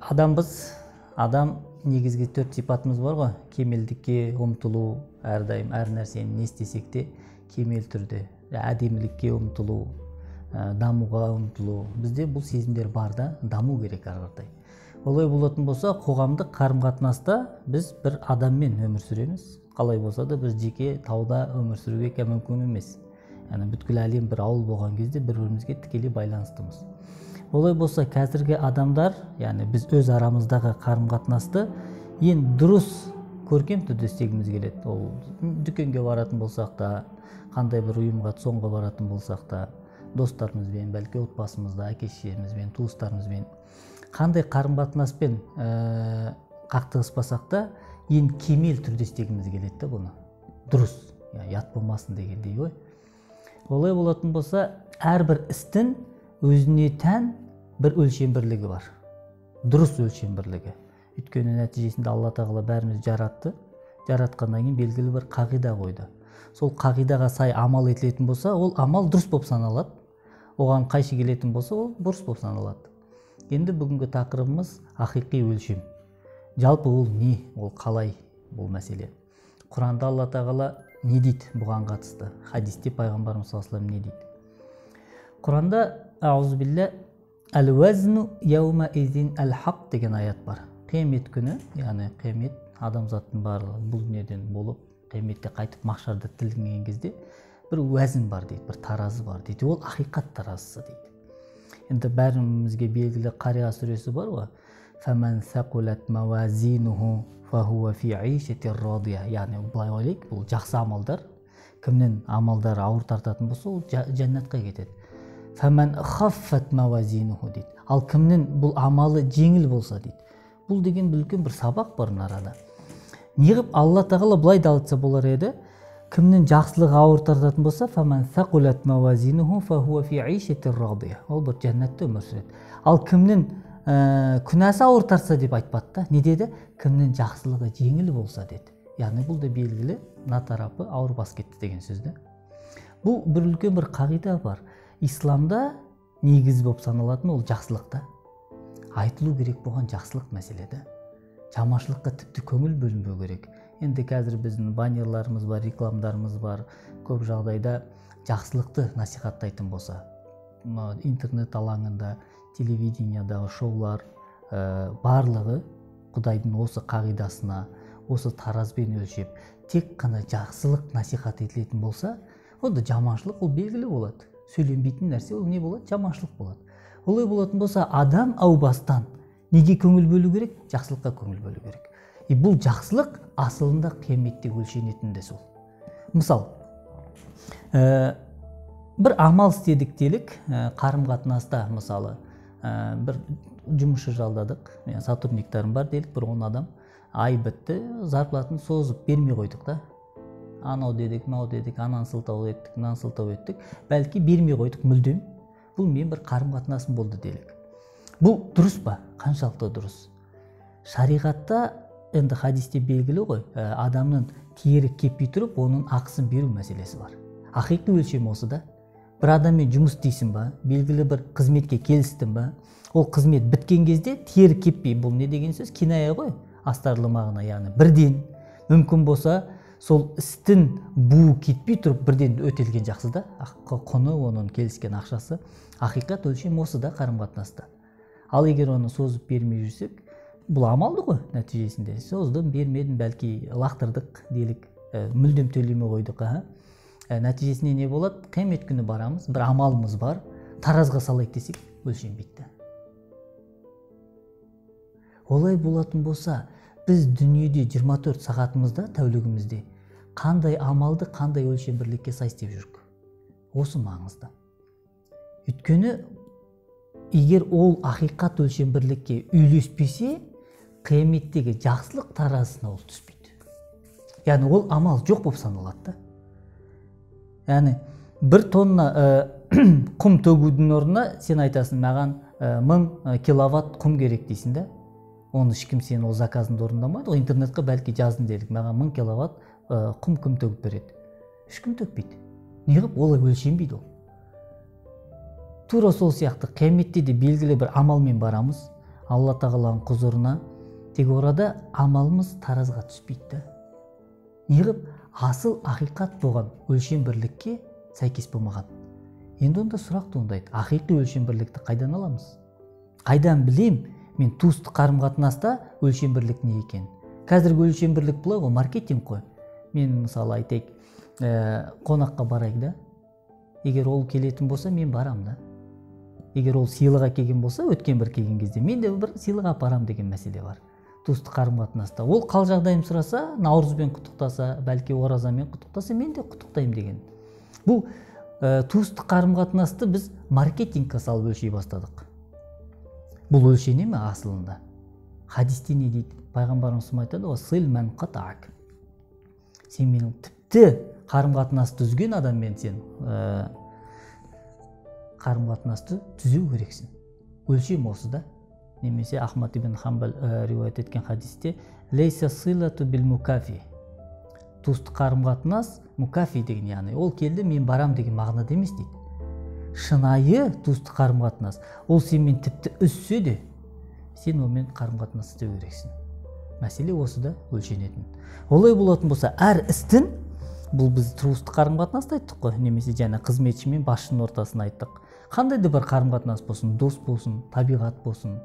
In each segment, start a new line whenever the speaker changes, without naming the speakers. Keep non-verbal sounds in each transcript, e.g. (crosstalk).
адамбыз адам негизги төрт сыйпатыбыз бар го кемелдикке умтулуу ар дайым ар нерсени не истесек де кемел түрдө адемиликке умтулуу дамууга умтулуу бизде бул сезимдер бар да дамуу керек ар кандай олай болотун болсо коомдук карым катнаста биз бир адам менен өмүр сүрөбүз калай болсо да биз жеке тауда өмүр сүрүүгө мүмкүн эмес яны бүткүл әлем бір ауыл болған кезде бір бірімізге тікелей байланыстымыз. Олай болса қазіргі адамдар яғни біз өз арамыздағы қарым қатынасты ең дұрыс көркем түрде істегіміз келеді. Ол дүкенге баратын болсақ та қандай бір ұйымға соңғы баратын болсақ та достарымызбен бәлки отбасымызда әке шешемізбен туыстарымызбен қандай қарым қатынаспен ә, қақтығыспасақ та ең кемел түрде істегіміз келеді да бұны. Дұрыс ұят болмасын дегендей ғой олай болатын болса әрбір істің өзіне тән бір өлшем бірлігі бар дұрыс өлшем бірлігі өйткені нәтижесінде алла тағала бәрімізді жаратты жаратқаннан кейін белгілі бір қағида қойды сол қағидаға сай амал етілетін болса ол амал дұрыс болып саналады оған қайшы келетін болса ол бұрыс болып саналады енді бүгінгі тақырыбымыз ақиқи өлшем жалпы ол не ол қалай бұл мәселе құранда алла тағала не дейді бұған қатысты хадисте пайғамбарымыз саллаллаху не дейді құранда аузубилля әл уәзну яума әл хақ деген аят бар қиямет күні яғни қиямет адамзаттың барлығы бұл дүниеден болып қияметте қайтып махшарда тірілген кезде бір уәзін бар дейді бір таразы бар дейді ол ақиқат таразысы дейді енді бәрімізге белгілі қария сүресі бар ғой яғни былай ойлайық бұл жақсы амалдар кімнің амалдары ауыр тартатын болса ол жәннатқа кетеді дейді ал кімнің бұл амалы жеңіл болса дейді бұл деген үлкен бір сабақ бар мына арада неғып алла тағала былай да айтса болар еді кімнің жақсылығы ауыр тартатын болса ол бір жәннатта өмір сүреді ал кімнің ә, күнәсі ауыр тартса деп айтпады да не деді кімнің жақсылығы жеңіл болса деді яғни бұл да белгілі мына тарапы ауыр басып кетті деген сөз да бұл бір үлкен бір қағида бар исламда негіз болып саналатын ол жақсылық та. Айтылу керек болған жақсылық мәселе да жаманшылыққа тіпті көңіл бөлінбеу керек. Енді қазір біздің баннерларымыз бар рекламдарымыз бар. Көп жағдайда жақсылықты насихаттайтын болса интернет алаңында телевидениедағы шоулар ә, барлығы құдайдың осы қағидасына осы таразбен өлшеп тек қана жақсылық насихат етілетін болса онда жаманшылық ол белгілі болады. Сөйленбейтін нәрсе ол не болады? Жаманшылық болады. Олай болатын болса адам әу бастан неге көңіл бөлу керек? Жақсылыққа көңіл бөлу керек. И бұл жақсылық асылында қияметте өлшенетін де сол. Мысал ә, бір амал істедік делік ә, қарым қатынаста мысалы ә, бір жұмысшы жалдадық сотрудниктарым бар делік бір он адам ай бітті зарплатаны созып бермей қойдық та. Анау дедік мынау дедік ананы сылтау еттік мынаны сылтау еттік. Бәлки бермей қойдық мүлдем. Бұл мен бір қарым қатынасым болды делік бұл дұрыс па? Қаншалықты дұрыс? Шариғатта енді хадисте белгілі ғой ә, адамның тері кеппей тұрып оның ақысын беру мәселесі бар. Ақиқи өлшем осы да. Бір адаммен жұмыс істейсің ба? Белгілі бір қызметке келістің ба? Ол қызмет біткен кезде тері кеппей бұл не деген сөз? Киная ғой. Астарлы мағына яғни бірден. Мүмкін болса сол істің буы кетпей тұрып бірден өтелген жақсы да. Құны оның келіскен ақшасы. Ақиқат өлшем осы да қарым қатынаста ал егер оны созып бермей жүрсек бұл амалды ғой нәтижесінде. Создым бермедім бәлки лақтырдық делік. Ә, мүлдем төлемей қойдық ә, нәтижесінде не болады? Қиямет күні барамыз бір амалымыз бар. Таразға салайық десек өлшенбейді олай болатын болса біз дүниеде 24 сағатымызда тәулігімізде қандай амалды қандай өлшем бірлікке сай істеп жүрік? Осы маңызды. Өйткені егер ол ақиқат өлшем бірлікке үйлеспесе қияметтегі жақсылық таразысына ол түспейді. Яғни ол амал жоқ болып саналады да. Яғни бір тонна ә, (coughs) құм төгудің орнына сен айтасың маған ә, мың киловатт құм керек дейсің да. Оны ешкім сен ол заказыңды орындамайды ғой. Интернетке бәлки жаздың делік маған мың киловатт ә, құм кім төгіп береді? Ешкім төкпейді неғып олай өлшенбейді ол. Тура сол сияқты. Қияметте де белгілі бір амалмен барамыз. Алла тағаланың құзырына тек орада амалымыз таразға түспейді да. Неғып асыл ақиқат болған өлшем бірлікке сәйкес болмаған. Енді онда сұрақ туындайды. Ақиқи өлшем бірлікті қайдан аламыз? Қайдан білем? Мен туыстық қарым қатынаста өлшем бірлік не екен? Қазіргі өлшем бірлік былай ғой маркетинг қой. Мен мысалы айтайық ә, қонаққа барайық да егер ол келетін болса мен барам да. Егер ол сыйлық әкелген болса өткен бір келген кезде мен де бір сыйлық апарам деген мәселе бар. Туыстық қарым қатынаста ол қал жағдайым сұраса наурызбен құттықтаса бәлки оразамен құттықтаса мен де құттықтаймын деген. Бұл ә, туыстық қарым қатынасты біз маркетингке салып өлшей бастадық. Бұл өлшене ме асылында? Хадисте не дейді? Пайғамбарымыз айтады ғой сен менің тіпті қарым қатынасты үзген адаммен сен ә, қарым қатынасты түзеу керексің. Өлшем осы да? Немесе ахмад ибн хамбал ә, риуаят еткен хадисте лейса силату бил мукафи туыстық қарым қатынас мукафи деген яғни ол келді мен барам деген мағынада емес дейді. Шынайы туыстық қарым қатынас ол сенімен тіпті үзсе де сен онымен қарым қатынас істеу керексің. Мәселе осыда өлшенетін. Олай болатын болса әр істің бұл біз туыстық қарым қатынасты айттық қой немесе жаңа қызметші мен басшының ортасын айттық. Қандай да бір қарым қатынас болсын дос болсын табиғат болсын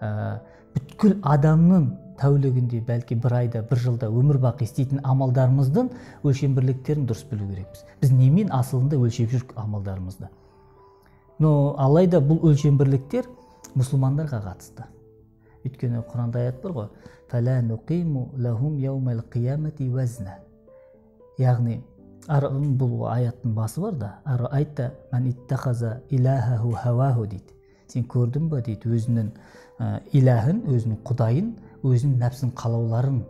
ә, бүткіл адамның тәулігінде бәлки бір айда бір жылда өмір бақи істейтін амалдарымыздың өлшем бірліктерін дұрыс білу керекпіз. Біз немен асылында өлшеп жүрік амалдарымызды? Но алайда бұл өлшем бірліктер мұсылмандарға қатысты. Өйткені құранда аят бар ғой. Яғни бұл аяттың басы бар да айтта дейді. Сен көрдің ба дейді. Өзінің ә, иләһін өзінің құдайын өзінің нәпсін қалауларын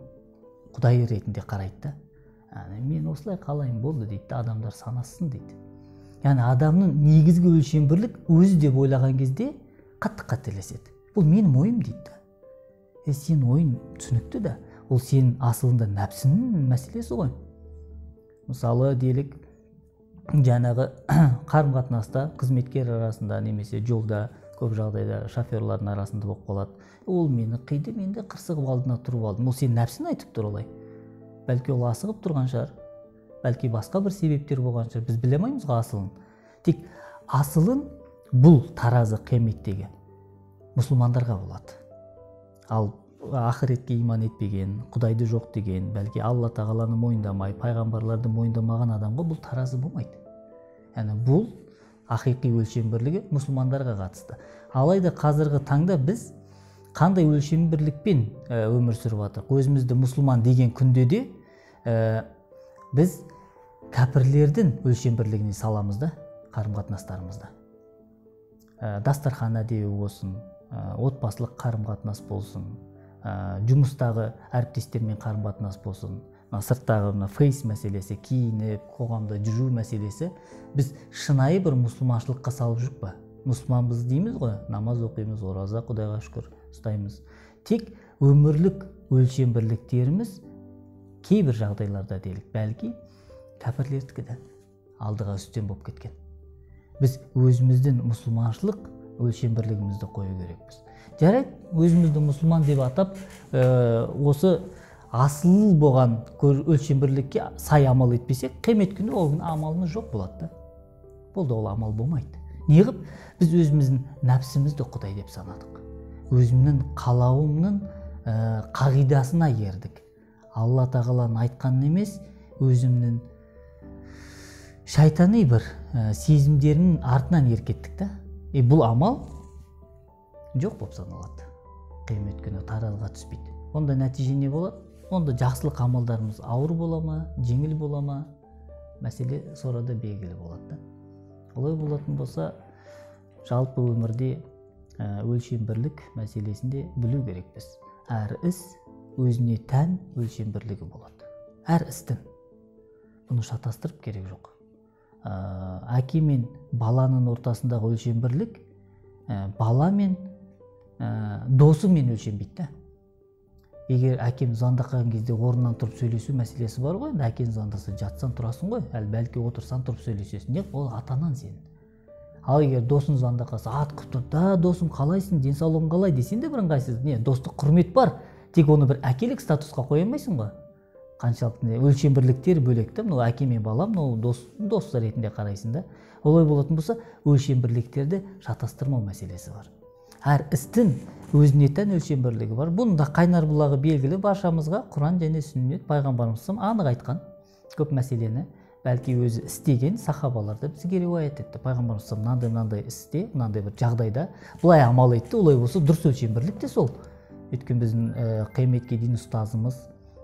құдай ретінде қарайды да мен осылай қалаймын болды дейді. Да адамдар санасын дейді. Яғни адамның негізгі өлшем бірлік өзі деп ойлаған кезде қатты қателеседі. Бұл менің ойым дейді да. Е сенің ойың түсінікті да. Ол сенің асылында нәпсінің мәселесі ғой. Мысалы делік жаңағы (coughs) қарым қатынаста қызметкер арасында немесе жолда көп жағдайда шоферлардың арасында болып қалады. Ол мені қиды мен де қырсығып алдына тұрып алдым. Ол сенің нәпсің айтып тұр олай. Бәлки ол асығып тұрған шығар. Бәлки басқа бір себептер болған шығар біз біле алмаймыз ғой асылын. Тек асылын бұл таразы қияметтегі мұсылмандарға болады. Ал ақыретке иман етпеген құдайды жоқ деген бәлки алла тағаланы мойындамай пайғамбарларды мойындамаған адамға бұл таразы болмайды. Яғни бұл ақиқи өлшем бірлігі мұсылмандарға қатысты. Алайда қазіргі таңда біз қандай өлшем бірлікпен өмір сүріп жатырмық өзімізді мұсылман деген күнде де ә, біз кәпірлердің өлшем бірлігіне саламыз да қарым қатынастарымызды ә, дастархан әдеуі болсын ә, отбасылық қарым қатынас болсын ә, жұмыстағы әріптестермен қарым қатынас болсын мына сырттағы мына фейс мәселесі киініп қоғамда жүру мәселесі біз шынайы бір мұсылманшылыққа салып жүрік па? Мұсылманбыз дейміз ғой намаз оқимыз ораза құдайға шүкір ұстаймыз. Тек өмірлік өлшем бірліктеріміз кейбір жағдайларда делік бәлки кәпірлердікі да алдыға үстем болып кеткен. Біз өзіміздің мұсылманшылық өлшем бірлігімізді қою керекпіз. Жарайды өзімізді мұсылман деп атап ә, осы асыл болған өлшем бірлікке сай амал етпесек қиямет күні ол амалымыз жоқ болады да. Болды ол амал болмайды. Неғып біз өзіміздің нәпсімізді құдай деп санадық. Өзімнің қалауымның ә, қағидасына ердік. Алла тағаланың айтқанын емес өзімнің шайтани бір ә, сезімдерінің артынан еркеттік та. И бұл амал жоқ болып саналады. Қиямет күні таразыға түспейді. Онда нәтиже не болады? Онда жақсылық амалдарымыз ауыр бола ма жеңіл бола ма? Мәселе сорада белгілі болады да. Олай болатын болса жалпы өмірде ә, өлшем бірлік мәселесінде білу керекпіз әр іс өзіне тән өлшем бірлігі болады. Әр істің. Бұны шатастырып керек жоқ. Ә, әке мен баланың ортасындағы өлшем бірлік ә, бала мен ә, досыңмен өлшенбейді да егер әкем звондап қалған кезде орнынан тұрып сөйлесу мәселесі бар ғой енді әкең звондаса жатсаң тұрасың ғой әлі бәлки отырсаң тұрып сөйлесесің. Неғып ол ата анаң сенің ал егер досың звондап калса ат туруп да досым калайсың ден соолугуң калай десең да бир ыңгайсыз эмне достук құрмет бар. Тек оны бір әкелік статусқа қоя алмайсың ғой. Қаншалықты өлшем бірліктер бөлек та мынау әке мен бала мынау дос дос ретінде қарайсың да. Олай болатын болса өлшем бірліктерді шатастырмау мәселесі бар. Әр істің өзіне тән өлшем бірлігі бар. Бұның да қайнар бұлағы белгілі баршамызға құран және сүннет пайғамбарымыз анық айтқан көп мәселені бәлки өзі істеген сахабалар да бізге риуаят етті. Пайғамбарымыз мынандай мынандай істе мынандай бір жағдайда былай амал етті олай болса дұрыс өлшем бірлік те сол. Өйткені біздің ә, қияметке дейін ұстазымыз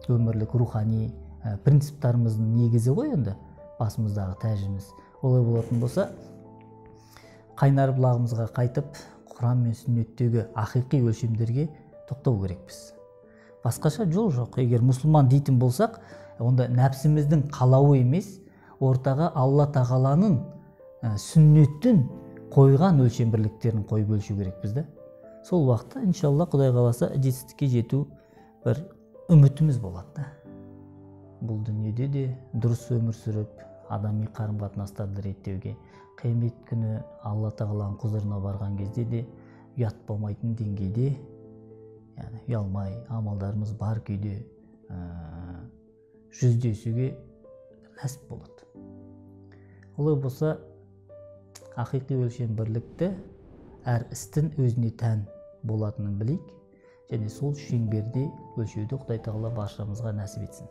өмірлік рухани ә, принциптарымыздың негізі ғой енді басымыздағы тәжіміз. Олай болатын болса қайнар бұлағымызға қайтып құран мен сүннеттегі ақиқи өлшемдерге тоқтау керекпіз. Басқаша жол жоқ. Егер мұсылман дейтін болсақ онда нәпсіміздің қалауы емес ортаға алла тағаланың ә, сүннеттің қойған өлшем бірліктерін қойып өлшеу керекпіз да сол уақытта иншалла құдай қаласа жетістікке жету бір үмітіміз болады да. Бұл дүниеде де дұрыс өмір сүріп адами қарым қатынастарды реттеуге қиямет күні алла тағаланың құзырына барған кезде де ұят болмайтын деңгейде яғни ұялмай амалдарымыз бар күйде ә, жүздесуге нәсіп болады. Олай болса ақиқи өлшем бірлікті әр істің өзіне тән болатынын білейік және сол шеңберде өлшеуді құдай тағала баршамызға нәсіп етсін.